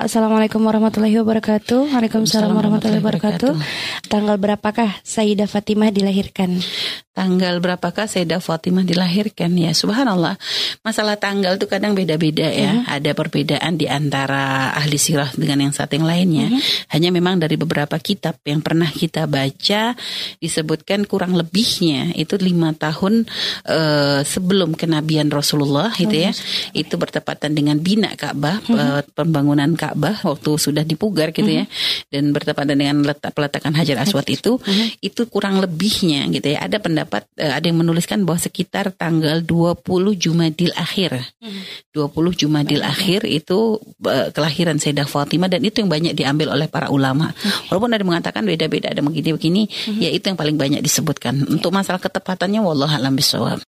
Assalamualaikum warahmatullahi wabarakatuh. Waalaikumsalam warahmatullahi wabarakatuh. Tanggal berapakah Sayyidah Fatimah dilahirkan? Tanggal berapakah Sayyidah Fatimah dilahirkan? Ya, subhanallah. Masalah tanggal itu kadang beda-beda ya. Mhm. Ada perbedaan di antara ahli sirah dengan yang satu yang lainnya. Mhm. Hanya memang dari beberapa kitab yang pernah kita baca disebutkan kurang lebihnya itu lima tahun eh, sebelum kenabian Rasulullah itu ya. Itu bertepatan dengan bina Ka'bah, eh, pembangunan Ka'bah waktu sudah dipugar gitu ya. Dan bertepatan dengan letak peletakan Hajar Aswad itu, itu kurang lebihnya gitu ya. Ada pendapat eh, ada yang menuliskan bahwa sekitar tanggal 20 Jumadil akhir. 20 Jumadil akhir itu eh, kelahiran Sayyidah Fatimah dan itu yang banyak diambil oleh para ulama. Walaupun ada yang mengatakan beda-beda ada begini-begini, ya itu yang paling banyak disebutkan. Untuk masalah ketepatannya wallah alam bisawab.